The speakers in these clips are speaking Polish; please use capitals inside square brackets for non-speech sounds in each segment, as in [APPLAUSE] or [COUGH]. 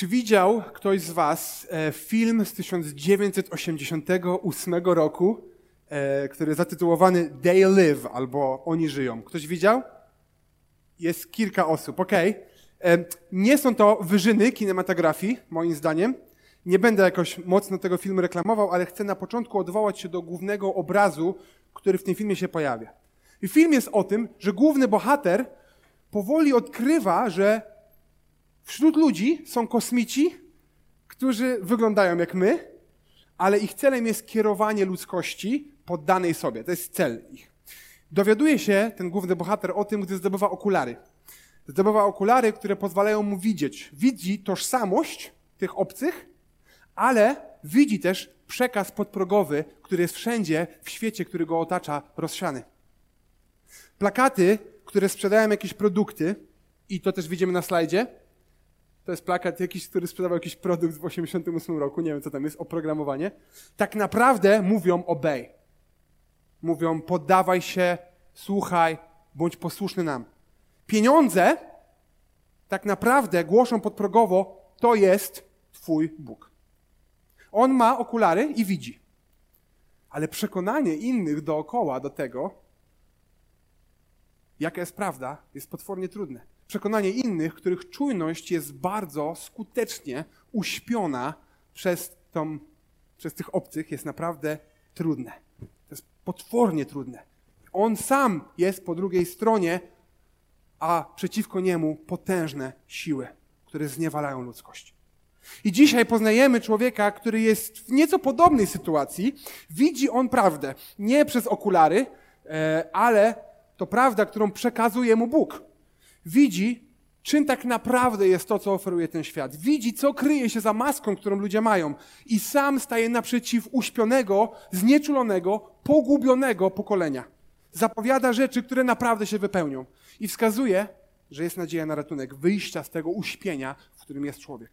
Czy widział ktoś z Was e, film z 1988 roku, e, który zatytułowany They Live albo Oni żyją? Ktoś widział? Jest kilka osób, ok. Nie są to wyżyny kinematografii, moim zdaniem. Nie będę jakoś mocno tego filmu reklamował, ale chcę na początku odwołać się do głównego obrazu, który w tym filmie się pojawia. I film jest o tym, że główny bohater powoli odkrywa, że wśród ludzi są kosmici, którzy wyglądają jak my, ale ich celem jest kierowanie ludzkości poddanej sobie. To jest cel ich. Dowiaduje się ten główny bohater o tym, gdy zdobywa okulary. Zdobywa okulary, które pozwalają mu widzieć. Widzi tożsamość tych obcych, ale widzi też przekaz podprogowy, który jest wszędzie w świecie, który go otacza, rozsiany. Plakaty, które sprzedają jakieś produkty, i to też widzimy na slajdzie, to jest plakat jakiś, który sprzedawał jakiś produkt w 88 roku, nie wiem co tam jest, oprogramowanie, tak naprawdę mówią obey. Mówią poddawaj się, słuchaj, bądź posłuszny nam. Pieniądze tak naprawdę głoszą podprogowo, to jest Twój Bóg. On ma okulary i widzi. Ale przekonanie innych dookoła do tego, jaka jest prawda, jest potwornie trudne. Przekonanie innych, których czujność jest bardzo skutecznie uśpiona przez, tą, przez tych obcych, jest naprawdę trudne. To jest potwornie trudne. On sam jest po drugiej stronie, a przeciwko niemu potężne siły, które zniewalają ludzkość. I dzisiaj poznajemy człowieka, który jest w nieco podobnej sytuacji. Widzi on prawdę. Nie przez okulary, e, ale to prawda, którą przekazuje mu Bóg. Widzi, czym tak naprawdę jest to, co oferuje ten świat. Widzi, co kryje się za maską, którą ludzie mają. I sam staje naprzeciw uśpionego, znieczulonego, pogubionego pokolenia. Zapowiada rzeczy, które naprawdę się wypełnią. I wskazuje, że jest nadzieja na ratunek wyjścia z tego uśpienia, w którym jest człowiek.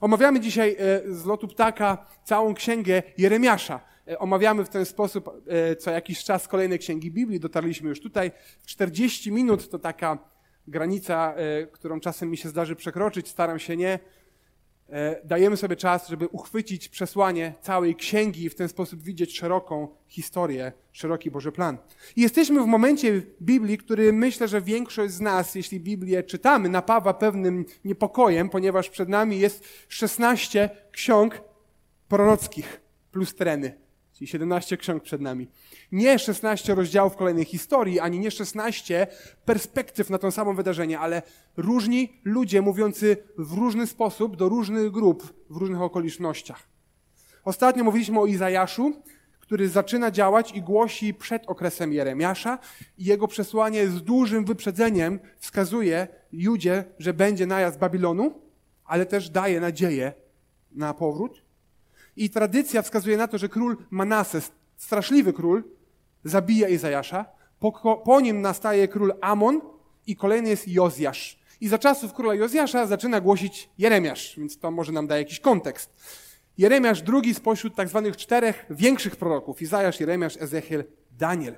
Omawiamy dzisiaj e, z lotu ptaka całą księgę Jeremiasza. E, omawiamy w ten sposób e, co jakiś czas kolejne księgi Biblii. Dotarliśmy już tutaj. 40 minut to taka granica, którą czasem mi się zdarzy przekroczyć. Staram się nie. Dajemy sobie czas, żeby uchwycić przesłanie całej księgi i w ten sposób widzieć szeroką historię, szeroki Boży plan. I jesteśmy w momencie Biblii, który myślę, że większość z nas, jeśli Biblię czytamy, napawa pewnym niepokojem, ponieważ przed nami jest 16 ksiąg prorockich plus treny, czyli 17 ksiąg przed nami. Nie 16 rozdziałów kolejnej historii, ani nie 16 perspektyw na to samo wydarzenie, ale różni ludzie mówiący w różny sposób do różnych grup w różnych okolicznościach. Ostatnio mówiliśmy o Izajaszu, który zaczyna działać i głosi przed okresem Jeremiasza i jego przesłanie z dużym wyprzedzeniem wskazuje Judzie, że będzie najazd Babilonu, ale też daje nadzieję na powrót. I tradycja wskazuje na to, że król Manases, straszliwy król, zabija Izajasza, po, po nim nastaje król Amon i kolejny jest Jozjasz. I za czasów króla Jozjasza zaczyna głosić Jeremiasz, więc to może nam da jakiś kontekst. Jeremiasz drugi spośród tak zwanych czterech większych proroków. Izajasz, Jeremiasz, Ezechiel, Daniel.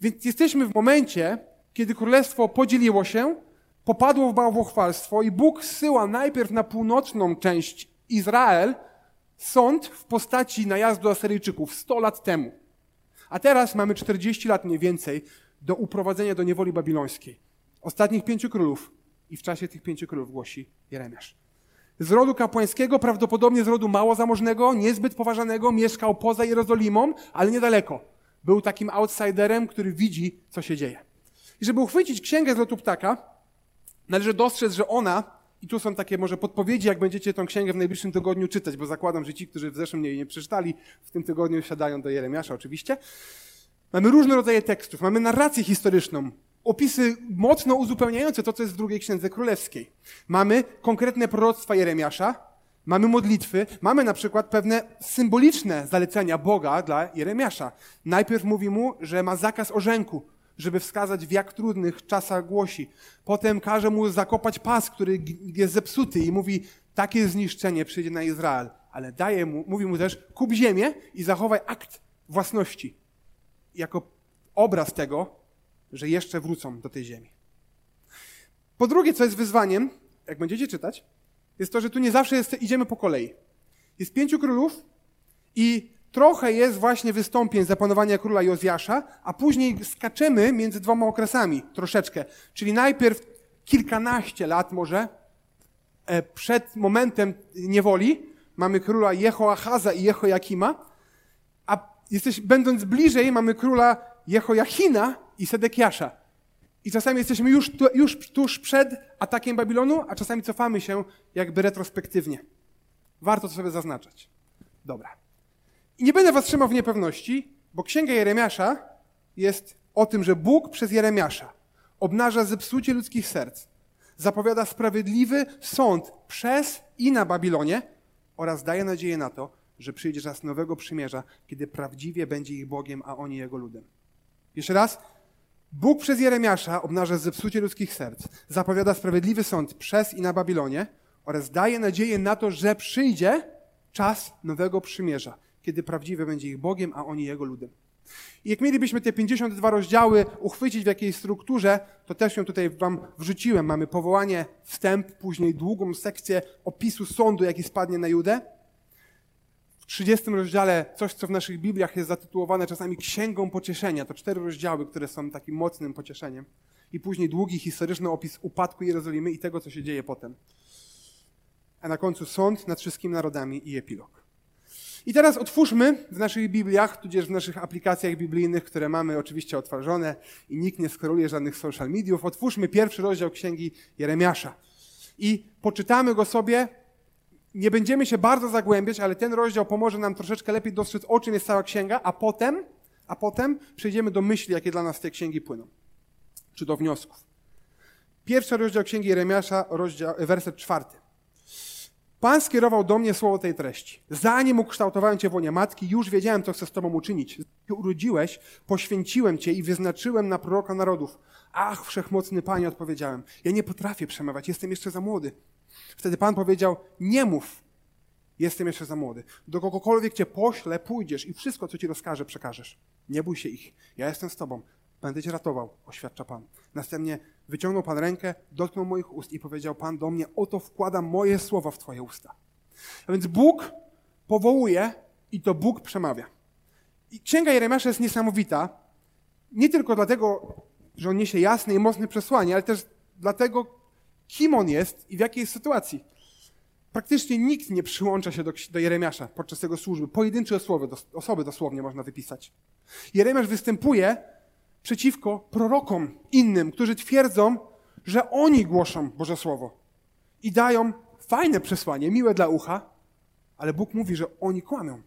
Więc jesteśmy w momencie, kiedy królestwo podzieliło się, popadło w bałwochwalstwo i Bóg zsyła najpierw na północną część Izrael sąd w postaci najazdu Asyryjczyków 100 lat temu. A teraz mamy 40 lat mniej więcej do uprowadzenia do niewoli babilońskiej. Ostatnich pięciu królów i w czasie tych pięciu królów głosi Jeremiasz z rodu kapłańskiego, prawdopodobnie z rodu mało zamożnego, niezbyt poważanego, mieszkał poza Jerozolimą, ale niedaleko. Był takim outsiderem, który widzi, co się dzieje. I żeby uchwycić księgę z lotu ptaka, należy dostrzec, że ona, i tu są takie może podpowiedzi, jak będziecie tę księgę w najbliższym tygodniu czytać, bo zakładam, że ci, którzy w zeszłym jej nie przeczytali, w tym tygodniu siadają do Jeremiasza oczywiście. Mamy różne rodzaje tekstów, mamy narrację historyczną, opisy mocno uzupełniające to, co jest w drugiej księdze królewskiej. Mamy konkretne proroctwa Jeremiasza, mamy modlitwy, mamy na przykład pewne symboliczne zalecenia Boga dla Jeremiasza. Najpierw mówi mu, że ma zakaz orzęku, żeby wskazać, w jak trudnych czasach głosi. Potem każe mu zakopać pas, który jest zepsuty i mówi, takie zniszczenie przyjdzie na Izrael. Ale daje mu, mówi mu też, kup ziemię i zachowaj akt własności. Jako obraz tego, że jeszcze wrócą do tej ziemi. Po drugie, co jest wyzwaniem, jak będziecie czytać, jest to, że tu nie zawsze jest, idziemy po kolei. Jest pięciu królów i trochę jest właśnie wystąpień zapanowania króla Jozjasza, a później skaczemy między dwoma okresami troszeczkę. Czyli najpierw kilkanaście lat może e, przed momentem niewoli mamy króla Jehoachaza i Jehojakima, a jesteś, będąc bliżej mamy króla Jehoiachina i Sedekiasza. I czasami jesteśmy już, tu, już tuż przed atakiem Babilonu, a czasami cofamy się jakby retrospektywnie. Warto to sobie zaznaczać. Dobra. I nie będę was trzymał w niepewności, bo Księga Jeremiasza jest o tym, że Bóg przez Jeremiasza obnaża zepsucie ludzkich serc, zapowiada sprawiedliwy sąd przez i na Babilonie oraz daje nadzieję na to, że przyjdzie czas nowego przymierza, kiedy prawdziwie będzie ich Bogiem, a oni Jego ludem. Jeszcze raz. Bóg przez Jeremiasza obnaża zepsucie ludzkich serc, zapowiada sprawiedliwy sąd przez i na Babilonie oraz daje nadzieję na to, że przyjdzie czas nowego przymierza, kiedy prawdziwie będzie ich Bogiem, a oni Jego ludem. I jak mielibyśmy te 52 rozdziały uchwycić w jakiejś strukturze, to też ją tutaj wam wrzuciłem. Mamy powołanie, wstęp, później długą sekcję opisu sądu, jaki spadnie na Judę. W 30 rozdziale coś, co w naszych Bibliach jest zatytułowane czasami księgą pocieszenia. To cztery rozdziały, które są takim mocnym pocieszeniem. I później długi historyczny opis upadku Jerozolimy i tego, co się dzieje potem. A na końcu sąd nad wszystkimi narodami i epilog. I teraz otwórzmy w naszych Bibliach, tudzież w naszych aplikacjach biblijnych, które mamy oczywiście otworzone i nikt nie skoroluje żadnych social mediów, otwórzmy pierwszy rozdział Księgi Jeremiasza. I poczytamy go sobie. Nie będziemy się bardzo zagłębiać, ale ten rozdział pomoże nam troszeczkę lepiej dostrzec, o czym jest cała księga, a potem, a potem przejdziemy do myśli, jakie dla nas z tej księgi płyną. Czy do wniosków. Pierwszy rozdział Księgi Jeremiasza, rozdział, werset czwarty. Pan skierował do mnie słowo tej treści. Zanim ukształtowałem Cię w łonie matki, już wiedziałem, co chcę z Tobą uczynić. Ty urodziłeś, poświęciłem Cię i wyznaczyłem na proroka narodów. Ach, wszechmocny Panie, odpowiedziałem. Ja nie potrafię przemawiać, jestem jeszcze za młody. Wtedy Pan powiedział, nie mów, jestem jeszcze za młody. Do kogokolwiek Cię pośle, pójdziesz i wszystko, co Ci rozkaże, przekażesz. Nie bój się ich. Ja jestem z Tobą. Będę Cię ratował, oświadcza Pan. Następnie wyciągnął Pan rękę, dotknął moich ust i powiedział Pan do mnie, oto wkładam moje słowa w Twoje usta. A więc Bóg powołuje i to Bóg przemawia. I Księga Jeremiasza jest niesamowita, nie tylko dlatego, że on niesie jasne i mocne przesłanie, ale też dlatego, kim on jest i w jakiej jest sytuacji. Praktycznie nikt nie przyłącza się do, do Jeremiasza podczas jego służby. Pojedyncze osoby, osoby dosłownie można wypisać. Jeremiasz występuje przeciwko prorokom innym, którzy twierdzą, że oni głoszą Boże Słowo i dają fajne przesłanie, miłe dla ucha, ale Bóg mówi, że oni kłamią.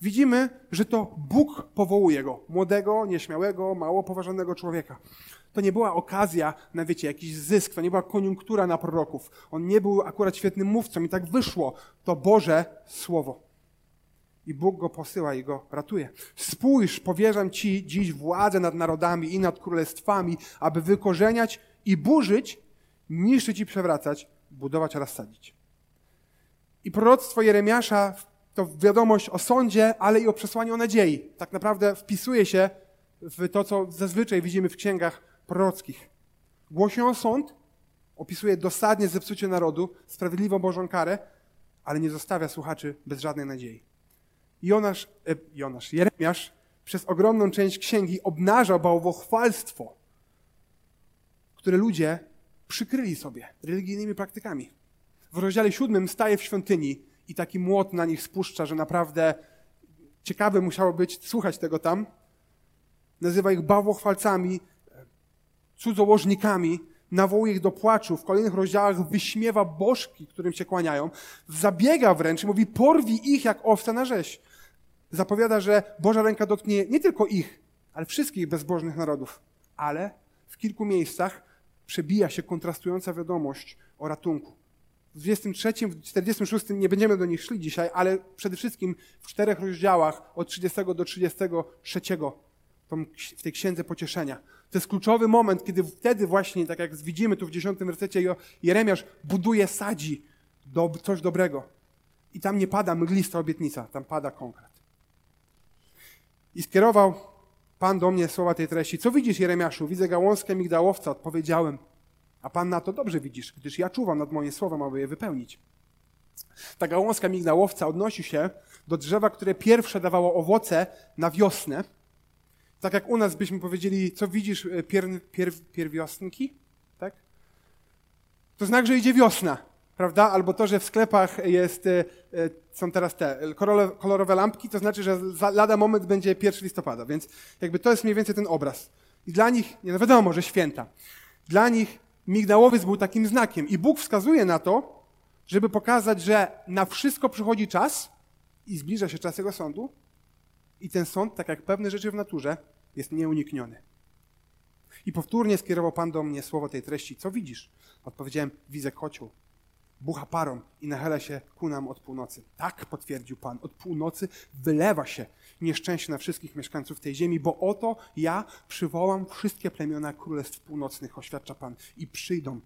Widzimy, że to Bóg powołuje go, młodego, nieśmiałego, mało poważanego człowieka. To nie była okazja na, wiecie, jakiś zysk, to nie była koniunktura na proroków. On nie był akurat świetnym mówcą i tak wyszło. To Boże Słowo i Bóg go posyła i go ratuje. Spójrz, powierzam Ci dziś władzę nad narodami i nad królestwami, aby wykorzeniać i burzyć, niszczyć i przewracać, budować oraz sadzić. I proroctwo Jeremiasza to wiadomość o sądzie, ale i o przesłaniu o nadziei. Tak naprawdę wpisuje się w to, co zazwyczaj widzimy w księgach prorockich. Głosi o sąd, opisuje dosadnie zepsucie narodu, sprawiedliwą Bożą karę, ale nie zostawia słuchaczy bez żadnej nadziei. Jonasz, e, Jonasz, Jeremiasz przez ogromną część księgi obnaża bałwochwalstwo, które ludzie przykryli sobie religijnymi praktykami. W rozdziale siódmym staje w świątyni i taki młot na nich spuszcza, że naprawdę ciekawe musiało być słuchać tego tam. Nazywa ich bałwochwalcami, cudzołożnikami, nawołuje ich do płaczu. W kolejnych rozdziałach wyśmiewa bożki, którym się kłaniają. Zabiega wręcz i mówi, porwij ich jak owca na rzeź zapowiada, że Boża ręka dotknie nie tylko ich, ale wszystkich bezbożnych narodów. Ale w kilku miejscach przebija się kontrastująca wiadomość o ratunku. W 23, w 46 nie będziemy do nich szli dzisiaj, ale przede wszystkim w czterech rozdziałach od 30 do 33 w tej księdze pocieszenia. To jest kluczowy moment, kiedy wtedy właśnie, tak jak widzimy tu w 10 wersecie, Jeremiasz buduje, sadzi do, coś dobrego. I tam nie pada mglista obietnica, tam pada konkret. I skierował Pan do mnie słowa tej treści. Co widzisz, Jeremiaszu? Widzę gałązkę migdałowca, odpowiedziałem. A Pan na to dobrze widzisz, gdyż ja czuwam nad moim słowem, aby je wypełnić. Ta gałązka migdałowca odnosi się do drzewa, które pierwsze dawało owoce na wiosnę. Tak jak u nas byśmy powiedzieli, co widzisz, e, pier, pier, pierwiosnki? Tak? To znak, że idzie wiosna, prawda? Albo to, że w sklepach jest, e, e, są teraz te kolorowe lampki, to znaczy, że lada moment będzie 1 listopada, więc jakby to jest mniej więcej ten obraz. I dla nich, nie no wiadomo, że święta. Dla nich migdałowiec był takim znakiem. I Bóg wskazuje na to, żeby pokazać, że na wszystko przychodzi czas i zbliża się czas Jego sądu. I ten sąd, tak jak pewne rzeczy w naturze, jest nieunikniony. I powtórnie skierował Pan do mnie słowo tej treści. Co widzisz? Odpowiedziałem, widzę kocioł. Bucha parą i nachyla się ku nam od północy. Tak, potwierdził Pan, od północy wylewa się nieszczęście na wszystkich mieszkańców tej ziemi, bo oto ja przywołam wszystkie plemiona królestw północnych, oświadcza Pan, i przyjdą.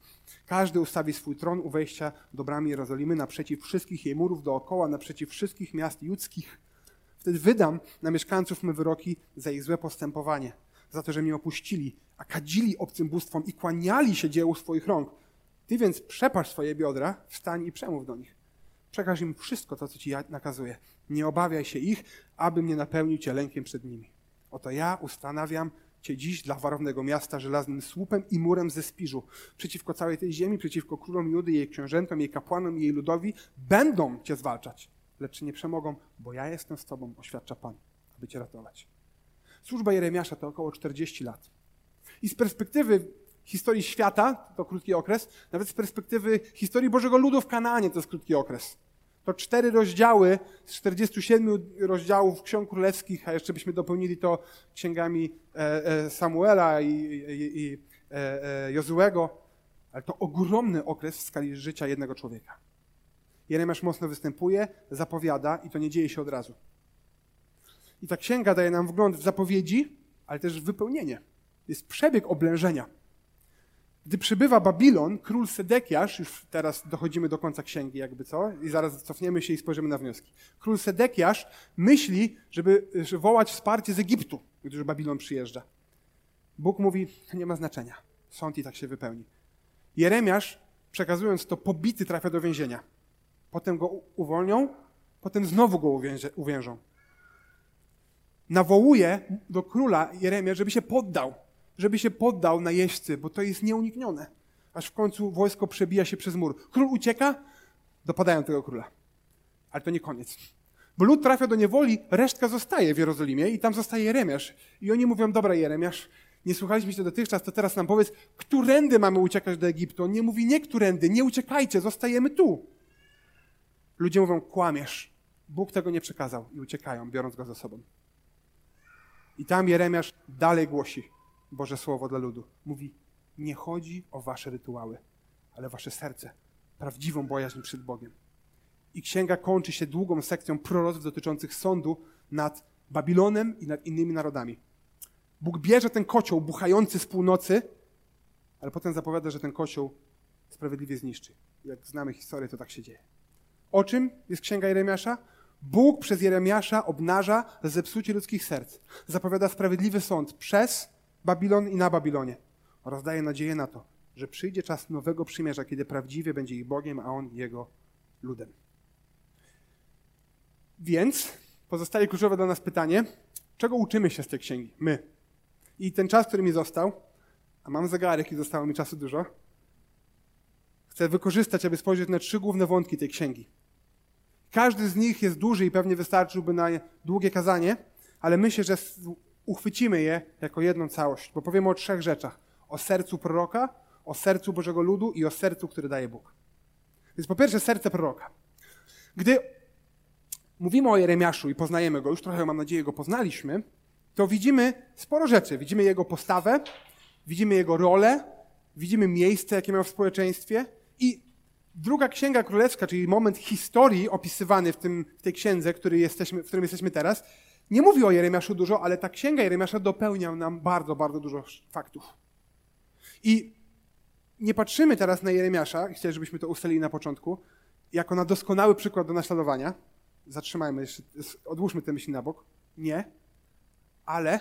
Każdy ustawi swój tron u wejścia do bramy Jerozolimy naprzeciw wszystkich jej murów dookoła, naprzeciw wszystkich miast judzkich. Wtedy wydam na mieszkańców me wyroki za ich złe postępowanie, za to, że mnie opuścili, a kadzili obcym bóstwom i kłaniali się dziełu swoich rąk. Ty więc przepasz swoje biodra, wstań i przemów do nich. Przekaż im wszystko to, co ci ja nakazuję. Nie obawiaj się ich, abym nie napełnił cię lękiem przed nimi. Oto ja ustanawiam cię dziś dla warownego miasta żelaznym słupem i murem ze spiżu. Przeciwko całej tej ziemi, przeciwko królom Judy, jej książętom, jej kapłanom jej ludowi będą cię zwalczać, lecz nie przemogą, bo ja jestem z tobą, oświadcza Pan, aby cię ratować. Służba Jeremiasza to około 40 lat. I z perspektywy historii świata, to krótki okres, nawet z perspektywy historii Bożego Ludu w Kanaanie to jest krótki okres. To cztery rozdziały z 47 rozdziałów ksiąg królewskich, a jeszcze byśmy dopełnili to księgami e, e, Samuela i, i, i e, Jozułego, ale to ogromny okres w skali życia jednego człowieka. Jeremiasz mocno występuje, zapowiada i to nie dzieje się od razu. I ta księga daje nam wgląd w zapowiedzi, ale też w wypełnienie. Jest przebieg oblężenia. Gdy przybywa Babilon, król Sedekiasz, już teraz dochodzimy do końca księgi, jakby co, i zaraz cofniemy się i spojrzymy na wnioski. Król Sedekiasz myśli, żeby, wołać wsparcie z Egiptu, gdy już Babilon przyjeżdża. Bóg mówi, to nie ma znaczenia. Sąd i tak się wypełni. Jeremiasz, przekazując to, pobity trafia do więzienia. Potem go uwolnią, potem znowu go uwiężą. Nawołuje do króla Jeremia, żeby się poddał żeby się poddał na jeźdźcy, bo to jest nieuniknione. Aż w końcu wojsko przebija się przez mur. Król ucieka, dopadają tego króla. Ale to nie koniec. Bo lud trafia do niewoli, resztka zostaje w Jerozolimie i tam zostaje Jeremiasz. I oni mówią, dobra Jeremiasz, nie słuchaliśmy się dotychczas, to teraz nam powiedz, którędy mamy uciekać do Egiptu. On nie mówi, nie którędy, nie uciekajcie, zostajemy tu. Ludzie mówią, kłamiesz. Bóg tego nie przekazał i uciekają, biorąc go ze sobą. I tam Jeremiasz dalej głosi. Boże Słowo dla ludu. Mówi, nie chodzi o wasze rytuały, ale wasze serce, prawdziwą bojaźń przed Bogiem. I księga kończy się długą sekcją proroctw dotyczących sądu nad Babilonem i nad innymi narodami. Bóg bierze ten kocioł buchający z północy, ale potem zapowiada, że ten kocioł sprawiedliwie zniszczy. Jak znamy historię, to tak się dzieje. O czym jest księga Jeremiasza? Bóg przez Jeremiasza obnaża zepsucie ludzkich serc. Zapowiada sprawiedliwy sąd przez Babilon i na Babilonie oraz daje nadzieję na to, że przyjdzie czas nowego przymierza, kiedy prawdziwie będzie ich Bogiem, a On Jego ludem. Więc pozostaje kluczowe dla nas pytanie, czego uczymy się z tej księgi? My. I ten czas, który mi został, a mam zegarek i zostało mi czasu dużo, chcę wykorzystać, aby spojrzeć na trzy główne wątki tej księgi. Każdy z nich jest duży i pewnie wystarczyłby na długie kazanie, ale myślę, że uchwycimy je jako jedną całość, bo powiemy o trzech rzeczach. O sercu proroka, o sercu Bożego Ludu i o sercu, który daje Bóg. Więc po pierwsze serce proroka. Gdy mówimy o Jeremiaszu i poznajemy go, już trochę mam nadzieję go poznaliśmy, to widzimy sporo rzeczy. Widzimy jego postawę, widzimy jego rolę, widzimy miejsce, jakie miał w społeczeństwie i druga księga królewska, czyli moment historii opisywany w, tym, w tej księdze, który jesteśmy, w którym jesteśmy teraz, nie mówi o Jeremiaszu dużo, ale ta księga Jeremiasza dopełnia nam bardzo, bardzo dużo faktów. I nie patrzymy teraz na Jeremiasza, chcę, żebyśmy to ustalili na początku, jako na doskonały przykład do naśladowania. Zatrzymajmy jeszcze, odłóżmy te myśli na bok. Nie. Ale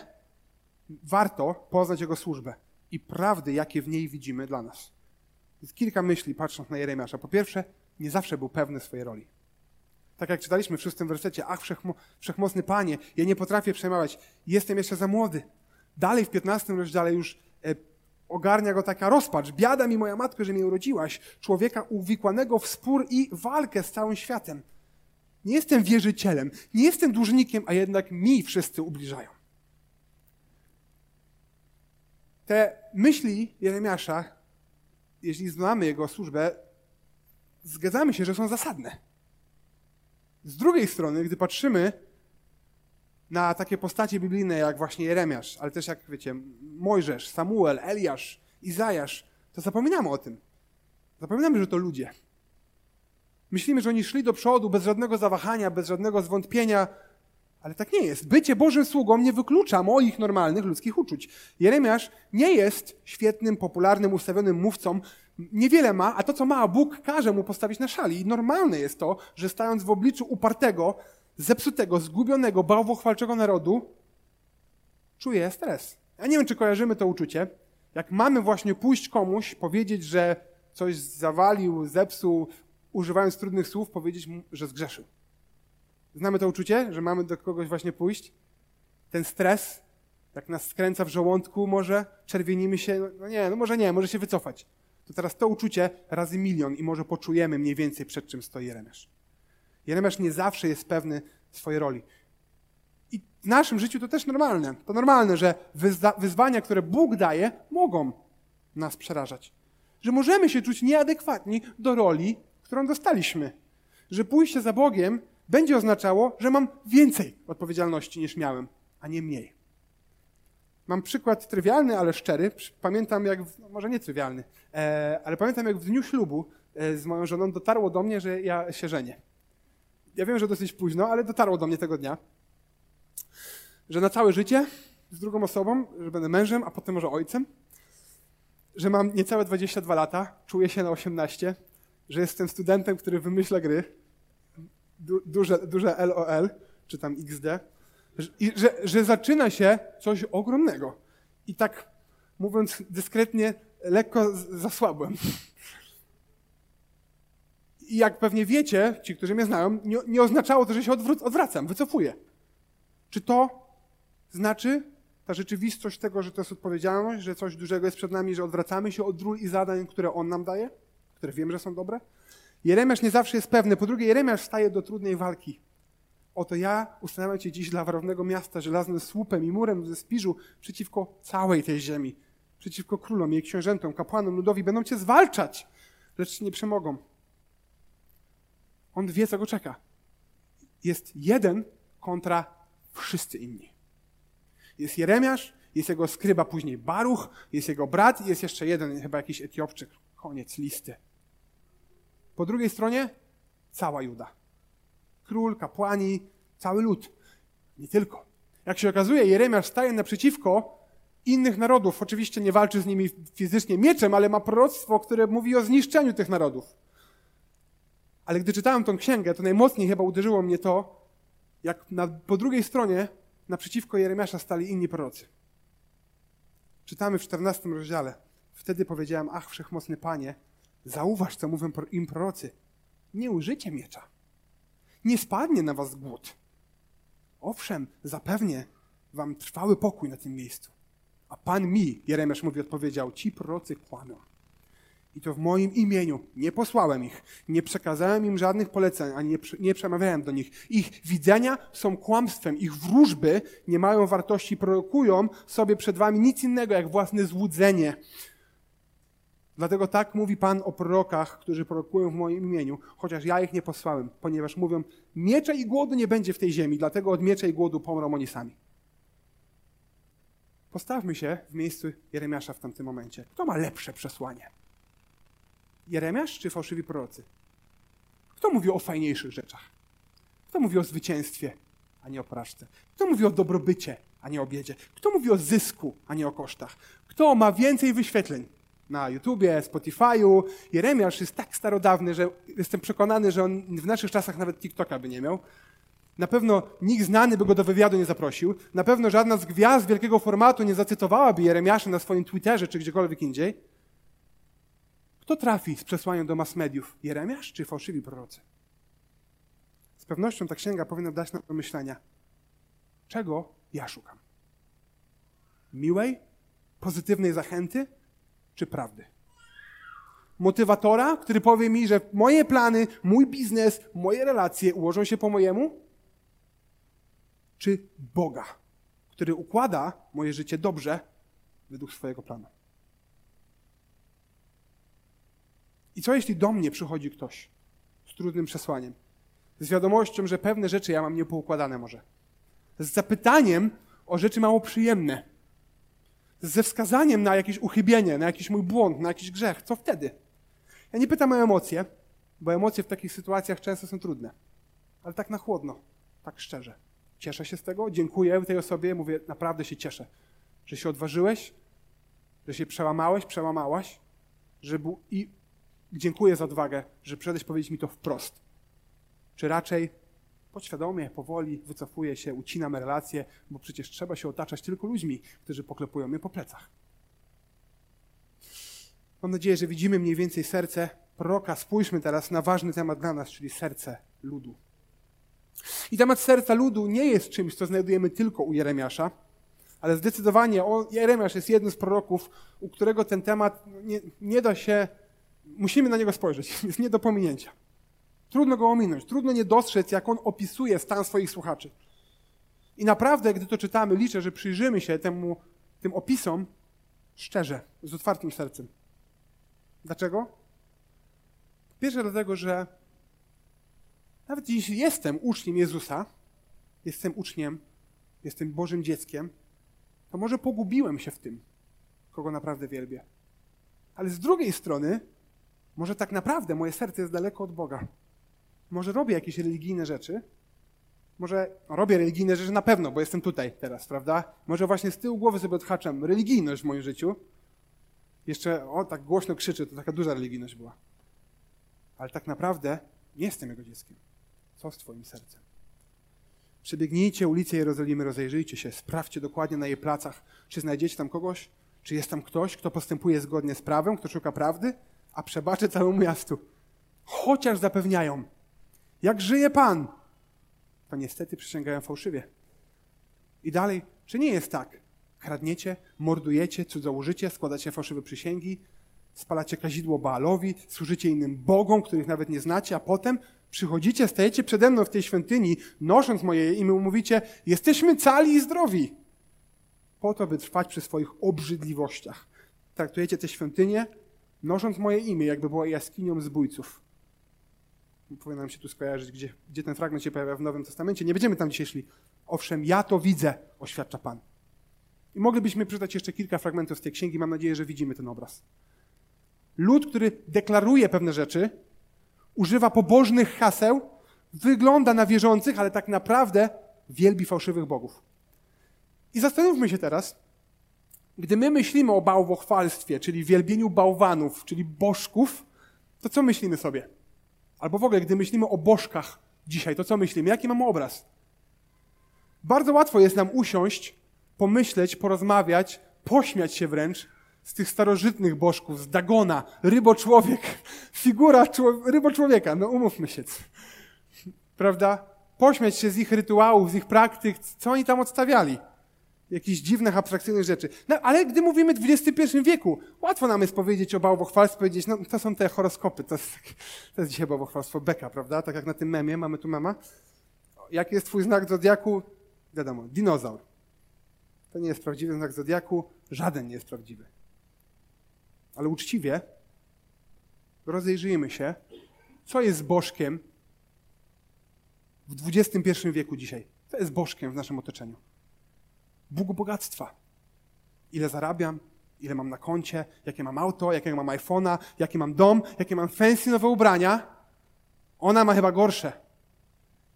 warto poznać jego służbę i prawdy, jakie w niej widzimy dla nas. Jest kilka myśli, patrząc na Jeremiasza. Po pierwsze, nie zawsze był pewny swojej roli. Tak jak czytaliśmy w szóstym wersecie, ach, wszechmo, wszechmocny Panie, ja nie potrafię przemawiać, jestem jeszcze za młody. Dalej w piętnastym rozdziale już e, ogarnia go taka rozpacz. Biada mi moja matko, że mnie urodziłaś, człowieka uwikłanego w spór i walkę z całym światem. Nie jestem wierzycielem, nie jestem dłużnikiem, a jednak mi wszyscy ubliżają. Te myśli Jeremiasza, jeśli znamy jego służbę, zgadzamy się, że są zasadne. Z drugiej strony, gdy patrzymy na takie postacie biblijne jak właśnie Jeremiasz, ale też jak wiecie, Mojżesz, Samuel, Eliasz, Izajasz, to zapominamy o tym. Zapominamy, że to ludzie. Myślimy, że oni szli do przodu bez żadnego zawahania, bez żadnego zwątpienia, ale tak nie jest. Bycie Bożym sługą nie wyklucza moich normalnych ludzkich uczuć. Jeremiasz nie jest świetnym, popularnym, ustawionym mówcą. Niewiele ma, a to, co ma, Bóg każe mu postawić na szali. I normalne jest to, że stając w obliczu upartego, zepsutego, zgubionego, bałwochwalczego narodu, czuje stres. Ja nie wiem, czy kojarzymy to uczucie. Jak mamy właśnie pójść komuś, powiedzieć, że coś zawalił, zepsuł, używając trudnych słów, powiedzieć mu, że zgrzeszył. Znamy to uczucie, że mamy do kogoś właśnie pójść? Ten stres, jak nas skręca w żołądku, może czerwienimy się, no nie, no może nie, może się wycofać. To teraz to uczucie razy milion i może poczujemy mniej więcej przed czym stoi Jeremiasz. Jeremiasz nie zawsze jest pewny swojej roli. I w naszym życiu to też normalne. To normalne, że wyzwania, które Bóg daje, mogą nas przerażać. Że możemy się czuć nieadekwatni do roli, którą dostaliśmy. Że pójście za Bogiem będzie oznaczało, że mam więcej odpowiedzialności niż miałem, a nie mniej. Mam przykład trywialny, ale szczery. Pamiętam jak, no może nie trywialny, e, ale pamiętam jak w dniu ślubu e, z moją żoną dotarło do mnie, że ja się żenię. Ja wiem, że dosyć późno, ale dotarło do mnie tego dnia, że na całe życie z drugą osobą, że będę mężem, a potem może ojcem, że mam niecałe 22 lata, czuję się na 18, że jestem studentem, który wymyśla gry, du, duże, duże LOL, czy tam XD, że, że zaczyna się coś ogromnego. I tak, mówiąc dyskretnie, lekko zasłabłem. I jak pewnie wiecie, ci, którzy mnie znają, nie, nie oznaczało to, że się odwracam, wycofuję. Czy to znaczy ta rzeczywistość tego, że to jest odpowiedzialność, że coś dużego jest przed nami, że odwracamy się od ról i zadań, które On nam daje, które wiem, że są dobre? Jeremiasz nie zawsze jest pewny. Po drugie, Jeremiasz staje do trudnej walki. Oto ja ustawiam cię dziś dla warownego miasta, żelaznym słupem i murem ze spiżu przeciwko całej tej ziemi. Przeciwko królom, jej książętom, kapłanom, ludowi. Będą cię zwalczać, lecz nie przemogą. On wie, co go czeka. Jest jeden kontra wszyscy inni. Jest Jeremiasz, jest jego skryba później Baruch, jest jego brat i jest jeszcze jeden, chyba jakiś Etiopczyk. Koniec listy. Po drugiej stronie cała Juda. Król, kapłani, cały lud. Nie tylko. Jak się okazuje, Jeremiasz staje naprzeciwko innych narodów. Oczywiście nie walczy z nimi fizycznie mieczem, ale ma proroctwo, które mówi o zniszczeniu tych narodów. Ale gdy czytałem tą księgę, to najmocniej chyba uderzyło mnie to, jak na, po drugiej stronie naprzeciwko Jeremiasza stali inni prorocy. Czytamy w 14 rozdziale. Wtedy powiedziałem, ach, wszechmocny Panie, Zauważ, co mówią im prorocy. Nie użycie miecza. Nie spadnie na was głód. Owszem, zapewnię wam trwały pokój na tym miejscu. A Pan mi, Jeremiasz mówi, odpowiedział, ci prorocy kłamią. I to w moim imieniu. Nie posłałem ich, nie przekazałem im żadnych poleceń, ani nie, nie przemawiałem do nich. Ich widzenia są kłamstwem, ich wróżby nie mają wartości, prorokują sobie przed wami nic innego jak własne złudzenie. Dlatego tak mówi Pan o prorokach, którzy prorokują w moim imieniu, chociaż ja ich nie posłałem, ponieważ mówią, miecza i głodu nie będzie w tej ziemi, dlatego od miecza i głodu pomrą oni sami. Postawmy się w miejscu Jeremiasza w tamtym momencie. Kto ma lepsze przesłanie? Jeremiasz czy fałszywi prorocy? Kto mówi o fajniejszych rzeczach? Kto mówi o zwycięstwie, a nie o porażce? Kto mówi o dobrobycie, a nie o biedzie? Kto mówi o zysku, a nie o kosztach? Kto ma więcej wyświetleń? Na YouTubie, Spotify'u. Jeremiasz jest tak starodawny, że jestem przekonany, że on w naszych czasach nawet TikToka by nie miał. Na pewno nikt znany by go do wywiadu nie zaprosił. Na pewno żadna z gwiazd wielkiego formatu nie zacytowałaby Jeremiasza na swoim Twitterze czy gdziekolwiek indziej. Kto trafi z przesłaniem do mass mediów? Jeremiasz czy fałszywi prorocy? Z pewnością ta księga powinna dać nam do myślenia, czego ja szukam. Miłej, pozytywnej zachęty czy prawdy? Motywatora, który powie mi, że moje plany, mój biznes, moje relacje ułożą się po mojemu? Czy Boga, który układa moje życie dobrze według swojego planu? I co jeśli do mnie przychodzi ktoś z trudnym przesłaniem? Z wiadomością, że pewne rzeczy ja mam niepoukładane może. Z zapytaniem o rzeczy mało przyjemne. Ze wskazaniem na jakieś uchybienie, na jakiś mój błąd, na jakiś grzech. Co wtedy? Ja nie pytam o emocje, bo emocje w takich sytuacjach często są trudne. Ale tak na chłodno, tak szczerze. Cieszę się z tego, dziękuję tej osobie, mówię, naprawdę się cieszę, że się odważyłeś, że się przełamałeś, przełamałaś, że był, i dziękuję za odwagę, że przyszedłeś powiedzieć mi to wprost. Czy raczej podświadomie, powoli wycofuję się, ucinam relacje, bo przecież trzeba się otaczać tylko ludźmi, którzy poklepują mnie po plecach. Mam nadzieję, że widzimy mniej więcej serce proroka. Spójrzmy teraz na ważny temat dla nas, czyli serce ludu. I temat serca ludu nie jest czymś, co znajdujemy tylko u Jeremiasza, ale zdecydowanie o, Jeremiasz jest jednym z proroków, u którego ten temat nie, nie da się, musimy na niego spojrzeć, [LAUGHS] jest nie do pominięcia. Trudno go ominąć, trudno nie dostrzec, jak on opisuje stan swoich słuchaczy. I naprawdę, gdy to czytamy, liczę, że przyjrzymy się temu, tym opisom szczerze, z otwartym sercem. Dlaczego? Pierwsze dlatego, że nawet jeśli jestem uczniem Jezusa, jestem uczniem, jestem Bożym dzieckiem, to może pogubiłem się w tym, kogo naprawdę wielbię. Ale z drugiej strony, może tak naprawdę moje serce jest daleko od Boga. Może robię jakieś religijne rzeczy, może robię religijne rzeczy na pewno, bo jestem tutaj teraz, prawda? Może właśnie z tyłu głowy sobie odhaczam religijność w moim życiu. Jeszcze, o, tak głośno krzyczy, to taka duża religijność była. Ale tak naprawdę nie jestem jego dzieckiem. Co z twoim sercem? Przebiegnijcie ulicę Jerozolimy, rozejrzyjcie się, sprawdźcie dokładnie na jej placach, czy znajdziecie tam kogoś, czy jest tam ktoś, kto postępuje zgodnie z prawem, kto szuka prawdy, a przebaczy całemu miastu. Chociaż zapewniają, jak żyje Pan, to niestety przysięgają fałszywie. I dalej, czy nie jest tak? Kradniecie, mordujecie, cudzołożycie, składacie fałszywe przysięgi, spalacie kazidło Baalowi, służycie innym bogom, których nawet nie znacie, a potem przychodzicie, stajecie przede mną w tej świątyni, nosząc moje imię, mówicie, jesteśmy cali i zdrowi. Po to, by trwać przy swoich obrzydliwościach. Traktujecie tę świątynię, nosząc moje imię, jakby była jaskinią zbójców. Powinno nam się tu skojarzyć, gdzie, gdzie ten fragment się pojawia w Nowym Testamencie. Nie będziemy tam dzisiaj szli. Owszem, ja to widzę, oświadcza Pan. I moglibyśmy przeczytać jeszcze kilka fragmentów z tej księgi. Mam nadzieję, że widzimy ten obraz. Lud, który deklaruje pewne rzeczy, używa pobożnych haseł, wygląda na wierzących, ale tak naprawdę wielbi fałszywych bogów. I zastanówmy się teraz, gdy my myślimy o bałwochwalstwie, czyli wielbieniu bałwanów, czyli bożków, to co myślimy sobie? Albo w ogóle, gdy myślimy o bożkach dzisiaj, to co myślimy? Jaki mamy obraz? Bardzo łatwo jest nam usiąść, pomyśleć, porozmawiać, pośmiać się wręcz z tych starożytnych bożków, z Dagona, ryboczłowiek, [LAUGHS] figura ryboczłowieka, no umówmy się. [LAUGHS] Prawda? Pośmiać się z ich rytuałów, z ich praktyk, co oni tam odstawiali. Jakichś dziwnych, abstrakcyjnych rzeczy. No, ale gdy mówimy w XXI wieku, łatwo nam jest powiedzieć o bałwochwalstwie, powiedzieć, no to są te horoskopy, to jest, to jest dzisiaj bałwochwalstwo beka, prawda? Tak jak na tym memie, mamy tu mema. Jaki jest twój znak zodiaku? Wiadomo, dinozaur. To nie jest prawdziwy znak zodiaku, żaden nie jest prawdziwy. Ale uczciwie rozejrzyjmy się, co jest bożkiem w XXI wieku dzisiaj. Co jest bożkiem w naszym otoczeniu? Bóg bogactwa. Ile zarabiam, ile mam na koncie, jakie mam auto, jakie mam iPhone'a, jaki mam dom, jakie mam fancy nowe ubrania. Ona ma chyba gorsze.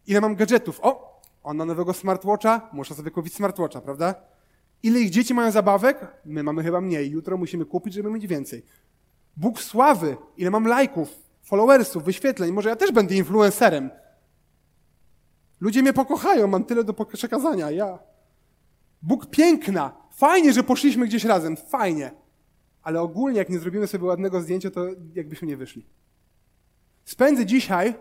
Ile mam gadżetów? O, ona nowego smartwatcha, muszę sobie kupić smartwatcha, prawda? Ile ich dzieci mają zabawek? My mamy chyba mniej. Jutro musimy kupić, żeby mieć więcej. Bóg sławy. Ile mam lajków, followersów, wyświetleń. Może ja też będę influencerem. Ludzie mnie pokochają, mam tyle do przekazania. Ja. Bóg piękna. Fajnie, że poszliśmy gdzieś razem. Fajnie. ale ogólnie jak nie zrobimy sobie ładnego zdjęcia, to jakbyśmy nie wyszli. Spędzę dzisiaj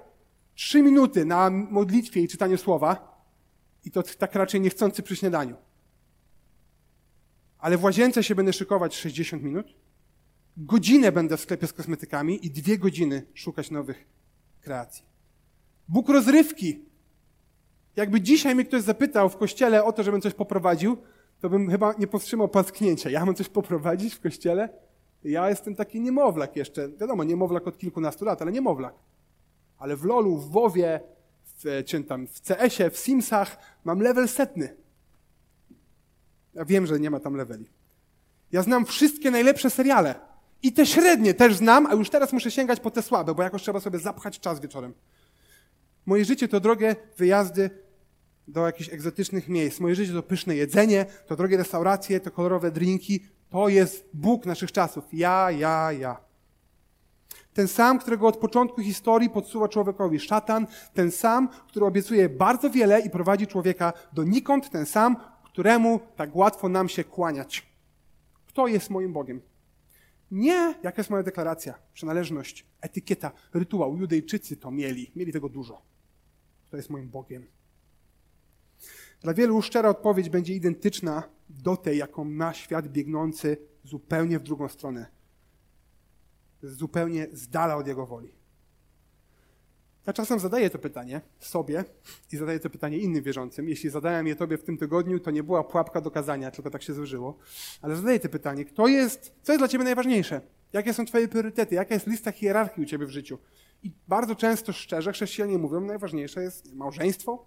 trzy minuty na modlitwie i czytaniu słowa i to tak raczej niechcący przy śniadaniu. Ale w łazience się będę szykować 60 minut, godzinę będę w sklepie z kosmetykami i dwie godziny szukać nowych kreacji. Bóg rozrywki. Jakby dzisiaj mnie ktoś zapytał w kościele o to, żebym coś poprowadził, to bym chyba nie powstrzymał pasknięcia. Ja mam coś poprowadzić w kościele? Ja jestem taki niemowlak jeszcze. Wiadomo, niemowlak od kilkunastu lat, ale niemowlak. Ale w LoLu, w WoWie, w, czy tam w CS-ie, w Simsach mam level setny. Ja wiem, że nie ma tam leveli. Ja znam wszystkie najlepsze seriale. I te średnie też znam, a już teraz muszę sięgać po te słabe, bo jakoś trzeba sobie zapchać czas wieczorem. Moje życie to drogie wyjazdy do jakichś egzotycznych miejsc. Moje życie to pyszne jedzenie, to drogie restauracje, to kolorowe drinki. To jest Bóg naszych czasów. Ja, ja, ja. Ten sam, którego od początku historii podsuwa człowiekowi szatan, ten sam, który obiecuje bardzo wiele i prowadzi człowieka donikąd, ten sam, któremu tak łatwo nam się kłaniać. Kto jest moim Bogiem? Nie, jaka jest moja deklaracja, przynależność, etykieta, rytuał. Judejczycy to mieli, mieli tego dużo. Kto jest moim Bogiem? Dla wielu szczera odpowiedź będzie identyczna do tej, jaką ma świat biegnący zupełnie w drugą stronę. Zupełnie z dala od jego woli. Ja czasem zadaję to pytanie sobie i zadaję to pytanie innym wierzącym. Jeśli zadałem je tobie w tym tygodniu, to nie była pułapka do kazania, tylko tak się złożyło. Ale zadaję to pytanie, kto jest, co jest dla ciebie najważniejsze? Jakie są twoje priorytety? Jaka jest lista hierarchii u ciebie w życiu? I bardzo często, szczerze, chrześcijanie mówią, najważniejsze jest małżeństwo,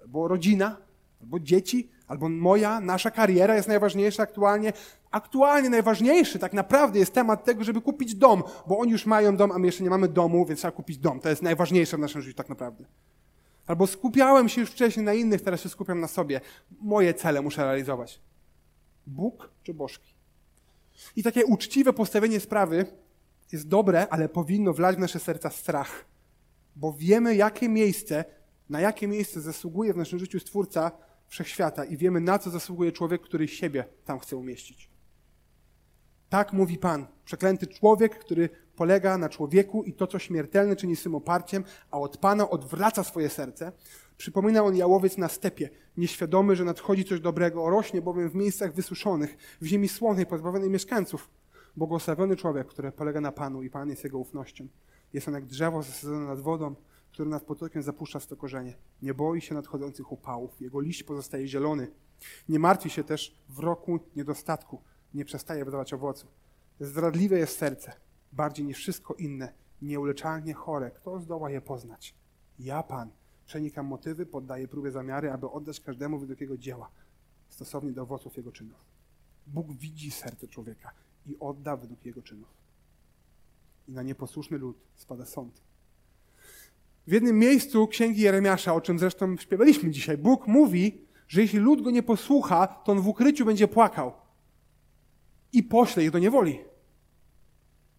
albo rodzina, albo dzieci, albo moja, nasza kariera jest najważniejsza aktualnie. Aktualnie najważniejszy tak naprawdę jest temat tego, żeby kupić dom, bo oni już mają dom, a my jeszcze nie mamy domu, więc trzeba kupić dom. To jest najważniejsze w naszym życiu tak naprawdę. Albo skupiałem się już wcześniej na innych, teraz się skupiam na sobie. Moje cele muszę realizować. Bóg czy bożki? I takie uczciwe postawienie sprawy jest dobre, ale powinno wlać w nasze serca strach. Bo wiemy, jakie miejsce, na jakie miejsce zasługuje w naszym życiu Stwórca, wszechświata i wiemy, na co zasługuje człowiek, który siebie tam chce umieścić. Tak mówi Pan. Przeklęty człowiek, który polega na człowieku i to, co śmiertelne czyni swym oparciem, a od Pana odwraca swoje serce. Przypomina on jałowiec na stepie, nieświadomy, że nadchodzi coś dobrego, rośnie bowiem w miejscach wysuszonych, w ziemi słonej, pozbawionej mieszkańców. Błogosławiony człowiek, który polega na Panu i Pan jest jego ufnością. Jest on jak drzewo zasadzone nad wodą, który nad potokiem zapuszcza swe korzenie. Nie boi się nadchodzących upałów. Jego liść pozostaje zielony. Nie martwi się też w roku niedostatku. Nie przestaje wydawać owocu. Zdradliwe jest serce, bardziej niż wszystko inne. Nieuleczalnie chore. Kto zdoła je poznać? Ja, Pan, przenikam motywy, poddaję próbie zamiary, aby oddać każdemu według jego dzieła, stosownie do owoców jego czynów. Bóg widzi serce człowieka i odda według jego czynów. I na nieposłuszny lud spada sąd w jednym miejscu księgi Jeremiasza, o czym zresztą śpiewaliśmy dzisiaj, Bóg mówi, że jeśli lud go nie posłucha, to on w ukryciu będzie płakał i pośle ich do niewoli.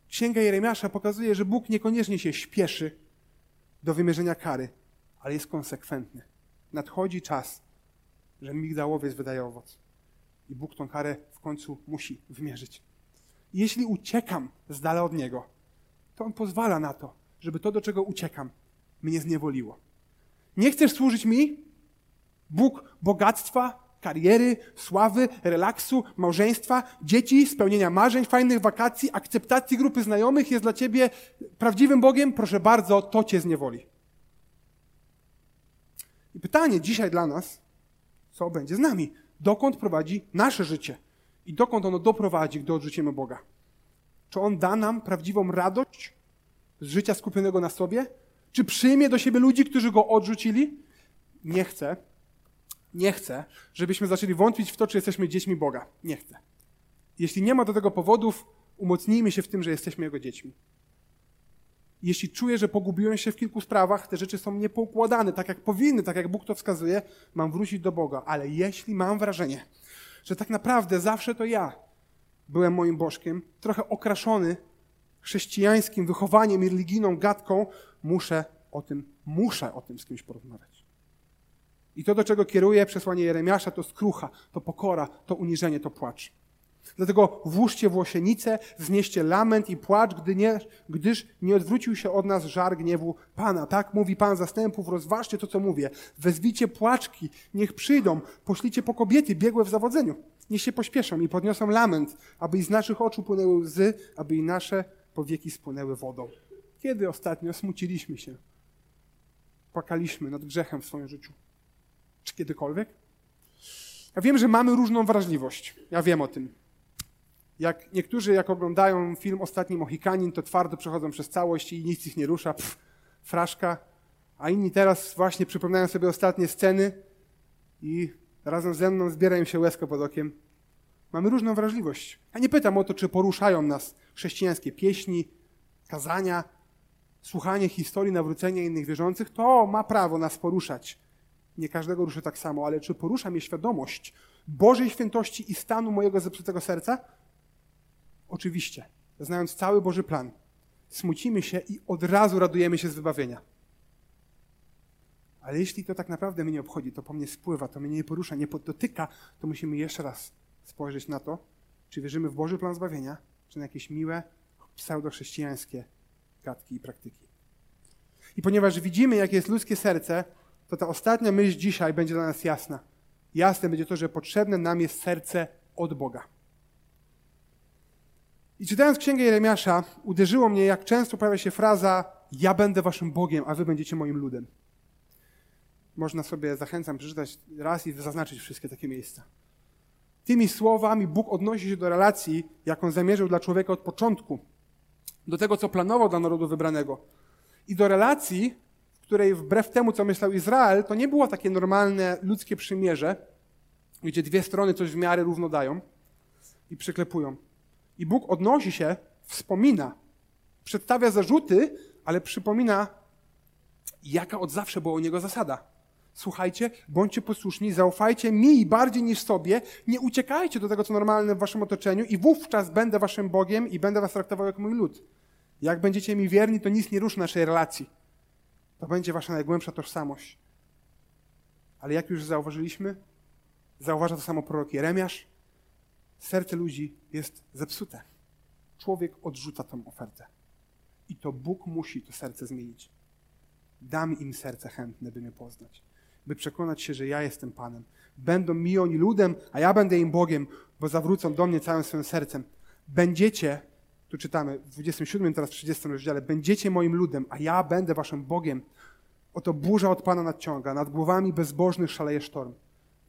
Księga Jeremiasza pokazuje, że Bóg niekoniecznie się śpieszy do wymierzenia kary, ale jest konsekwentny. Nadchodzi czas, że migdałowiec wydaje owoc. I Bóg tą karę w końcu musi wymierzyć. Jeśli uciekam z dala od Niego, to On pozwala na to, żeby to, do czego uciekam, mnie zniewoliło. Nie chcesz służyć mi? Bóg bogactwa, kariery, sławy, relaksu, małżeństwa, dzieci, spełnienia marzeń, fajnych wakacji, akceptacji grupy znajomych jest dla ciebie prawdziwym Bogiem? Proszę bardzo, to cię zniewoli. I pytanie dzisiaj dla nas, co będzie z nami? Dokąd prowadzi nasze życie? I dokąd ono doprowadzi, gdy odrzucimy Boga? Czy On da nam prawdziwą radość z życia skupionego na sobie? Czy przyjmie do siebie ludzi, którzy go odrzucili? Nie chcę. Nie chcę, żebyśmy zaczęli wątpić w to, czy jesteśmy dziećmi Boga. Nie chcę. Jeśli nie ma do tego powodów, umocnijmy się w tym, że jesteśmy Jego dziećmi. Jeśli czuję, że pogubiłem się w kilku sprawach, te rzeczy są niepoukładane tak, jak powinny, tak jak Bóg to wskazuje, mam wrócić do Boga. Ale jeśli mam wrażenie, że tak naprawdę zawsze to ja byłem moim bożkiem, trochę okraszony chrześcijańskim wychowaniem i religijną gadką, muszę o tym, muszę o tym z kimś porozmawiać. I to, do czego kieruje przesłanie Jeremiasza, to skrucha, to pokora, to uniżenie, to płacz. Dlatego włóżcie włosienicę, znieście lament i płacz, gdy nie, gdyż nie odwrócił się od nas żar gniewu Pana. Tak mówi Pan zastępów, rozważcie to, co mówię. Wezwijcie płaczki, niech przyjdą, poślijcie po kobiety biegłe w zawodzeniu. Niech się pośpieszą i podniosą lament, aby i z naszych oczu płynęły łzy, aby i nasze powieki spłynęły wodą. Kiedy ostatnio smuciliśmy się? Płakaliśmy nad grzechem w swoim życiu? Czy kiedykolwiek? Ja wiem, że mamy różną wrażliwość. Ja wiem o tym. Jak niektórzy, jak oglądają film Ostatni Mohikanin, to twardo przechodzą przez całość i nic ich nie rusza, pff, fraszka. A inni teraz właśnie przypominają sobie ostatnie sceny i razem ze mną zbierają się łezko pod okiem. Mamy różną wrażliwość. Ja nie pytam o to, czy poruszają nas chrześcijańskie pieśni, kazania, słuchanie historii nawrócenia innych wierzących. To ma prawo nas poruszać. Nie każdego ruszy tak samo, ale czy porusza mnie świadomość Bożej świętości i stanu mojego zepsutego serca? Oczywiście, znając cały Boży plan, smucimy się i od razu radujemy się z wybawienia. Ale jeśli to tak naprawdę mnie nie obchodzi, to po mnie spływa, to mnie nie porusza, nie dotyka, to musimy jeszcze raz spojrzeć na to, czy wierzymy w Boży plan zbawienia, czy na jakieś miłe, pseudochrześcijańskie gadki i praktyki. I ponieważ widzimy, jakie jest ludzkie serce, to ta ostatnia myśl dzisiaj będzie dla nas jasna. Jasne będzie to, że potrzebne nam jest serce od Boga. I czytając Księgę Jeremiasza, uderzyło mnie, jak często pojawia się fraza ja będę waszym Bogiem, a wy będziecie moim ludem. Można sobie, zachęcam, przeczytać raz i zaznaczyć wszystkie takie miejsca. Tymi słowami Bóg odnosi się do relacji, jaką zamierzył dla człowieka od początku, do tego, co planował dla narodu wybranego. I do relacji, w której wbrew temu, co myślał Izrael, to nie było takie normalne ludzkie przymierze, gdzie dwie strony coś w miarę równo dają i przyklepują. I Bóg odnosi się, wspomina, przedstawia zarzuty, ale przypomina, jaka od zawsze była u niego zasada. Słuchajcie, bądźcie posłuszni, zaufajcie mi bardziej niż sobie, nie uciekajcie do tego, co normalne w waszym otoczeniu i wówczas będę waszym Bogiem i będę was traktował jak mój lud. Jak będziecie mi wierni, to nic nie ruszy naszej relacji. To będzie wasza najgłębsza tożsamość. Ale jak już zauważyliśmy, zauważa to samo prorok Jeremiasz, serce ludzi jest zepsute. Człowiek odrzuca tą ofertę. I to Bóg musi to serce zmienić. Dam im serce chętne, by mnie poznać, by przekonać się, że ja jestem Panem. Będą mi oni ludem, a ja będę im Bogiem, bo zawrócą do mnie całym swoim sercem. Będziecie, tu czytamy w 27, teraz w 30 rozdziale, będziecie moim ludem, a ja będę waszym Bogiem. Oto burza od Pana nadciąga, nad głowami bezbożnych szaleje sztorm.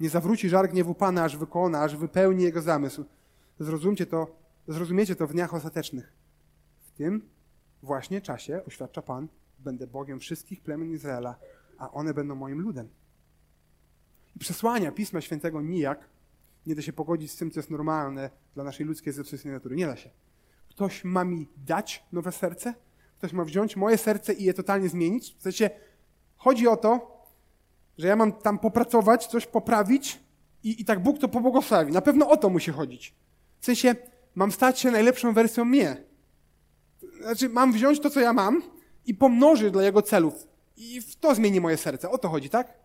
Nie zawróci żar gniewu Pana, aż wykona, aż wypełni Jego zamysł. Zrozumcie to, zrozumiecie to w dniach ostatecznych. W tym właśnie czasie, oświadcza Pan, będę Bogiem wszystkich plemion Izraela, a one będą moim ludem. Przesłania Pisma Świętego nijak nie da się pogodzić z tym, co jest normalne dla naszej ludzkiej zepsutej natury. Nie da się. Ktoś ma mi dać nowe serce? Ktoś ma wziąć moje serce i je totalnie zmienić? W sensie, chodzi o to, że ja mam tam popracować, coś poprawić i, i tak Bóg to pobłogosławi. Na pewno o to musi chodzić. W sensie, mam stać się najlepszą wersją mnie. Znaczy, mam wziąć to, co ja mam i pomnożyć dla Jego celów. I w to zmieni moje serce. O to chodzi, tak?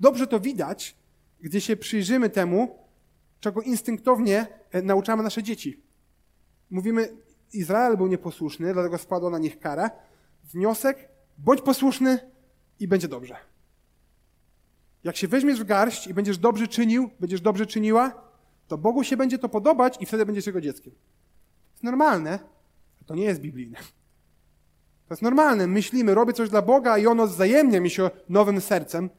Dobrze to widać, gdy się przyjrzymy temu, czego instynktownie e, nauczamy nasze dzieci. Mówimy, Izrael był nieposłuszny, dlatego spadła na nich kara. Wniosek, bądź posłuszny i będzie dobrze. Jak się weźmiesz w garść i będziesz dobrze czynił, będziesz dobrze czyniła, to Bogu się będzie to podobać i wtedy będziesz jego dzieckiem. To jest normalne, to nie jest biblijne. To jest normalne. Myślimy, robię coś dla Boga i ono wzajemnia mi się nowym sercem,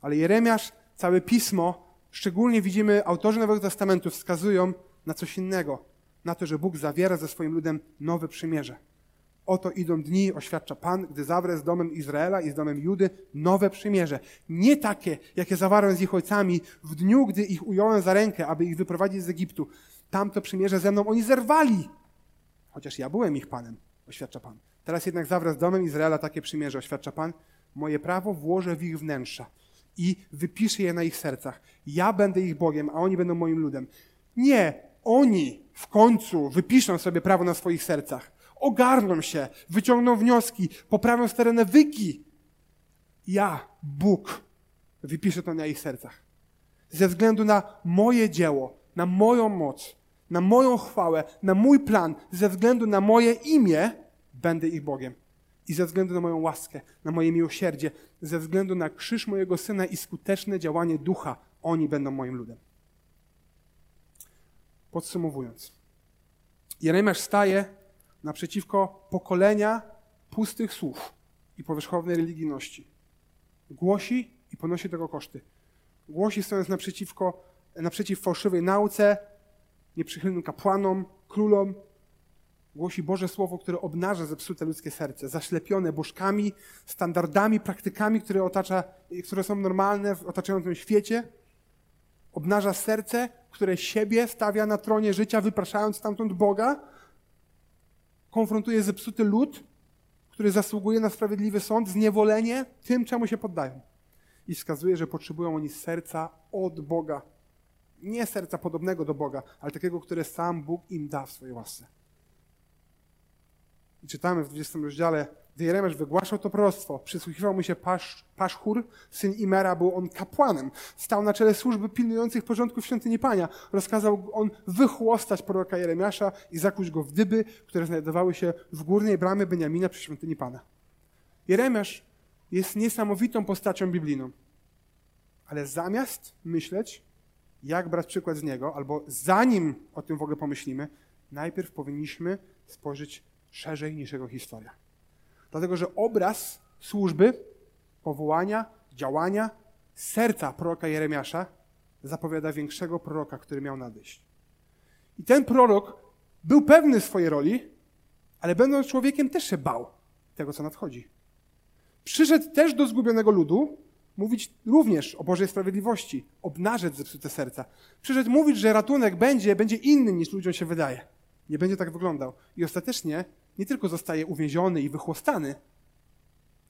ale Jeremiasz, całe pismo, szczególnie widzimy, autorzy Nowego Testamentu wskazują na coś innego. Na to, że Bóg zawiera ze swoim ludem nowe przymierze. Oto idą dni, oświadcza Pan, gdy zawrę z domem Izraela i z domem Judy nowe przymierze. Nie takie, jakie zawarłem z ich ojcami w dniu, gdy ich ująłem za rękę, aby ich wyprowadzić z Egiptu. Tamto przymierze ze mną oni zerwali. Chociaż ja byłem ich Panem, oświadcza Pan. Teraz jednak zawrę z domem Izraela takie przymierze, oświadcza Pan. Moje prawo włożę w ich wnętrza i wypiszę je na ich sercach. Ja będę ich Bogiem, a oni będą moim ludem. Nie, oni w końcu wypiszą sobie prawo na swoich sercach ogarną się, wyciągną wnioski, poprawią stare nawyki. Ja, Bóg, wypiszę to na ich sercach. Ze względu na moje dzieło, na moją moc, na moją chwałę, na mój plan, ze względu na moje imię, będę ich Bogiem. I ze względu na moją łaskę, na moje miłosierdzie, ze względu na krzyż mojego syna i skuteczne działanie ducha, oni będą moim ludem. Podsumowując, Jeremiasz staje naprzeciwko pokolenia pustych słów i powierzchownej religijności. Głosi i ponosi tego koszty. Głosi stojąc naprzeciwko, naprzeciw fałszywej nauce, nieprzychylnym kapłanom, królom. Głosi Boże Słowo, które obnaża zepsute ludzkie serce, zaślepione bożkami, standardami, praktykami, które, otacza, które są normalne w otaczającym świecie. Obnaża serce, które siebie stawia na tronie życia, wypraszając stamtąd Boga. Konfrontuje zepsuty lud, który zasługuje na sprawiedliwy sąd, zniewolenie tym, czemu się poddają. I wskazuje, że potrzebują oni serca od Boga. Nie serca podobnego do Boga, ale takiego, które sam Bóg im da w swojej łasce. I czytamy w 20 rozdziale, gdy Jeremiasz wygłaszał to proroctwo, przysłuchiwał mu się Pasz, Paszchur, syn Imera, był on kapłanem. Stał na czele służby pilnujących porządku świątyni Pania. Rozkazał on wychłostać proroka Jeremiasza i zakuć go w dyby, które znajdowały się w górnej bramie Beniamina przy świątyni Pana. Jeremiasz jest niesamowitą postacią biblijną. Ale zamiast myśleć, jak brać przykład z niego, albo zanim o tym w ogóle pomyślimy, najpierw powinniśmy spojrzeć szerzej niż jego historia. Dlatego, że obraz służby, powołania, działania, serca proroka Jeremiasza zapowiada większego proroka, który miał nadejść. I ten prorok był pewny swojej roli, ale będąc człowiekiem też się bał tego, co nadchodzi. Przyszedł też do zgubionego ludu, mówić również o Bożej sprawiedliwości, obnażyć zepsute serca. Przyszedł mówić, że ratunek będzie, będzie inny niż ludziom się wydaje. Nie będzie tak wyglądał. I ostatecznie nie tylko zostaje uwięziony i wychłostany,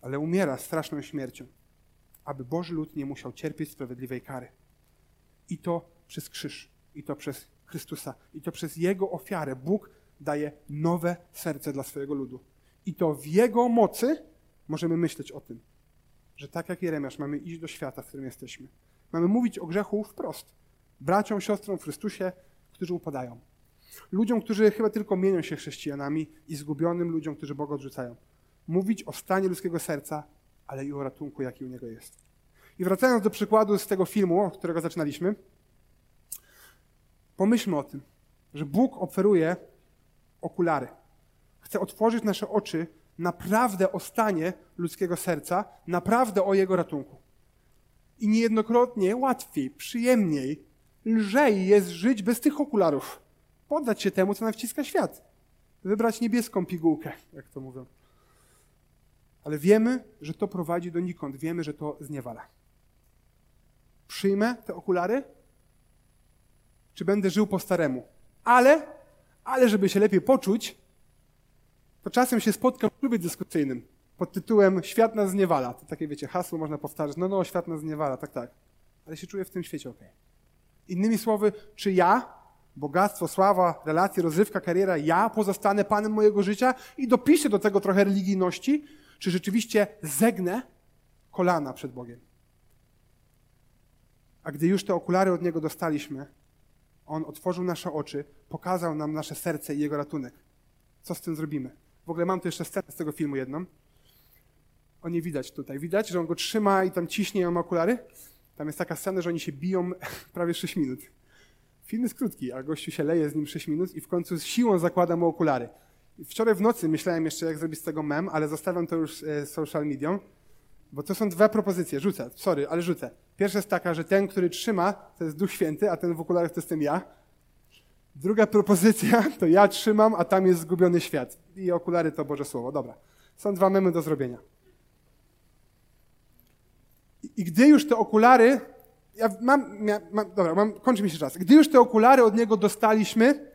ale umiera straszną śmiercią, aby Boży lud nie musiał cierpieć sprawiedliwej kary. I to przez krzyż, i to przez Chrystusa, i to przez Jego ofiarę. Bóg daje nowe serce dla swojego ludu. I to w Jego mocy możemy myśleć o tym, że tak jak Jeremiasz mamy iść do świata, w którym jesteśmy. Mamy mówić o grzechu wprost. Braciom, siostrom w Chrystusie, którzy upadają. Ludziom, którzy chyba tylko mienią się chrześcijanami i zgubionym ludziom, którzy Boga odrzucają. Mówić o stanie ludzkiego serca, ale i o ratunku, jaki u niego jest. I wracając do przykładu z tego filmu, od którego zaczynaliśmy, pomyślmy o tym, że Bóg oferuje okulary. Chce otworzyć nasze oczy naprawdę o stanie ludzkiego serca, naprawdę o jego ratunku. I niejednokrotnie łatwiej, przyjemniej, lżej jest żyć bez tych okularów poddać się temu, co nam świat. Wybrać niebieską pigułkę, jak to mówią. Ale wiemy, że to prowadzi donikąd. Wiemy, że to zniewala. Przyjmę te okulary? Czy będę żył po staremu? Ale, ale żeby się lepiej poczuć, to czasem się spotkam w klubie dyskusyjnym pod tytułem Świat nas zniewala. To takie, wiecie, hasło można powtarzać. No, no, świat nas zniewala, tak, tak. Ale się czuję w tym świecie ok. Innymi słowy, czy ja bogactwo, sława, relacje, rozrywka, kariera, ja pozostanę panem mojego życia i dopiszę do tego trochę religijności, czy rzeczywiście zegnę kolana przed Bogiem. A gdy już te okulary od Niego dostaliśmy, On otworzył nasze oczy, pokazał nam nasze serce i Jego ratunek. Co z tym zrobimy? W ogóle mam tu jeszcze scenę z tego filmu jedną. O nie widać tutaj. Widać, że on go trzyma i tam ciśnie, on ma okulary? Tam jest taka scena, że oni się biją [LAUGHS] prawie 6 minut. Film jest krótki, a gościu się leje z nim 6 minut i w końcu z siłą zakłada mu okulary. Wczoraj w nocy myślałem jeszcze, jak zrobić z tego mem, ale zostawiam to już e, social mediom, bo to są dwie propozycje. Rzucę, sorry, ale rzucę. Pierwsza jest taka, że ten, który trzyma, to jest Duch Święty, a ten w okularach to jestem ja. Druga propozycja [LAUGHS] to ja trzymam, a tam jest zgubiony świat. I okulary to Boże Słowo. Dobra. Są dwa memy do zrobienia. I gdy już te okulary ja mam, mam, dobra, mam, kończy mi się czas. Gdy już te okulary od Niego dostaliśmy,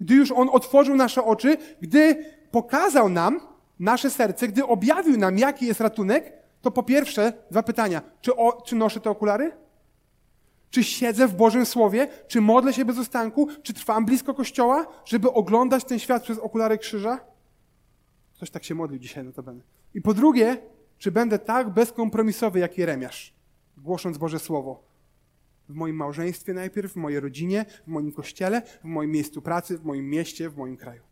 gdy już On otworzył nasze oczy, gdy pokazał nam nasze serce, gdy objawił nam, jaki jest ratunek, to po pierwsze dwa pytania. Czy, o, czy noszę te okulary? Czy siedzę w Bożym Słowie? Czy modlę się bez ustanku? Czy trwam blisko Kościoła, żeby oglądać ten świat przez okulary krzyża? Ktoś tak się modlił dzisiaj na to będę. I po drugie, czy będę tak bezkompromisowy jak Jeremiasz, głosząc Boże Słowo? W moim małżeństwie najpierw, w mojej rodzinie, w moim kościele, w moim miejscu pracy, w moim mieście, w moim kraju.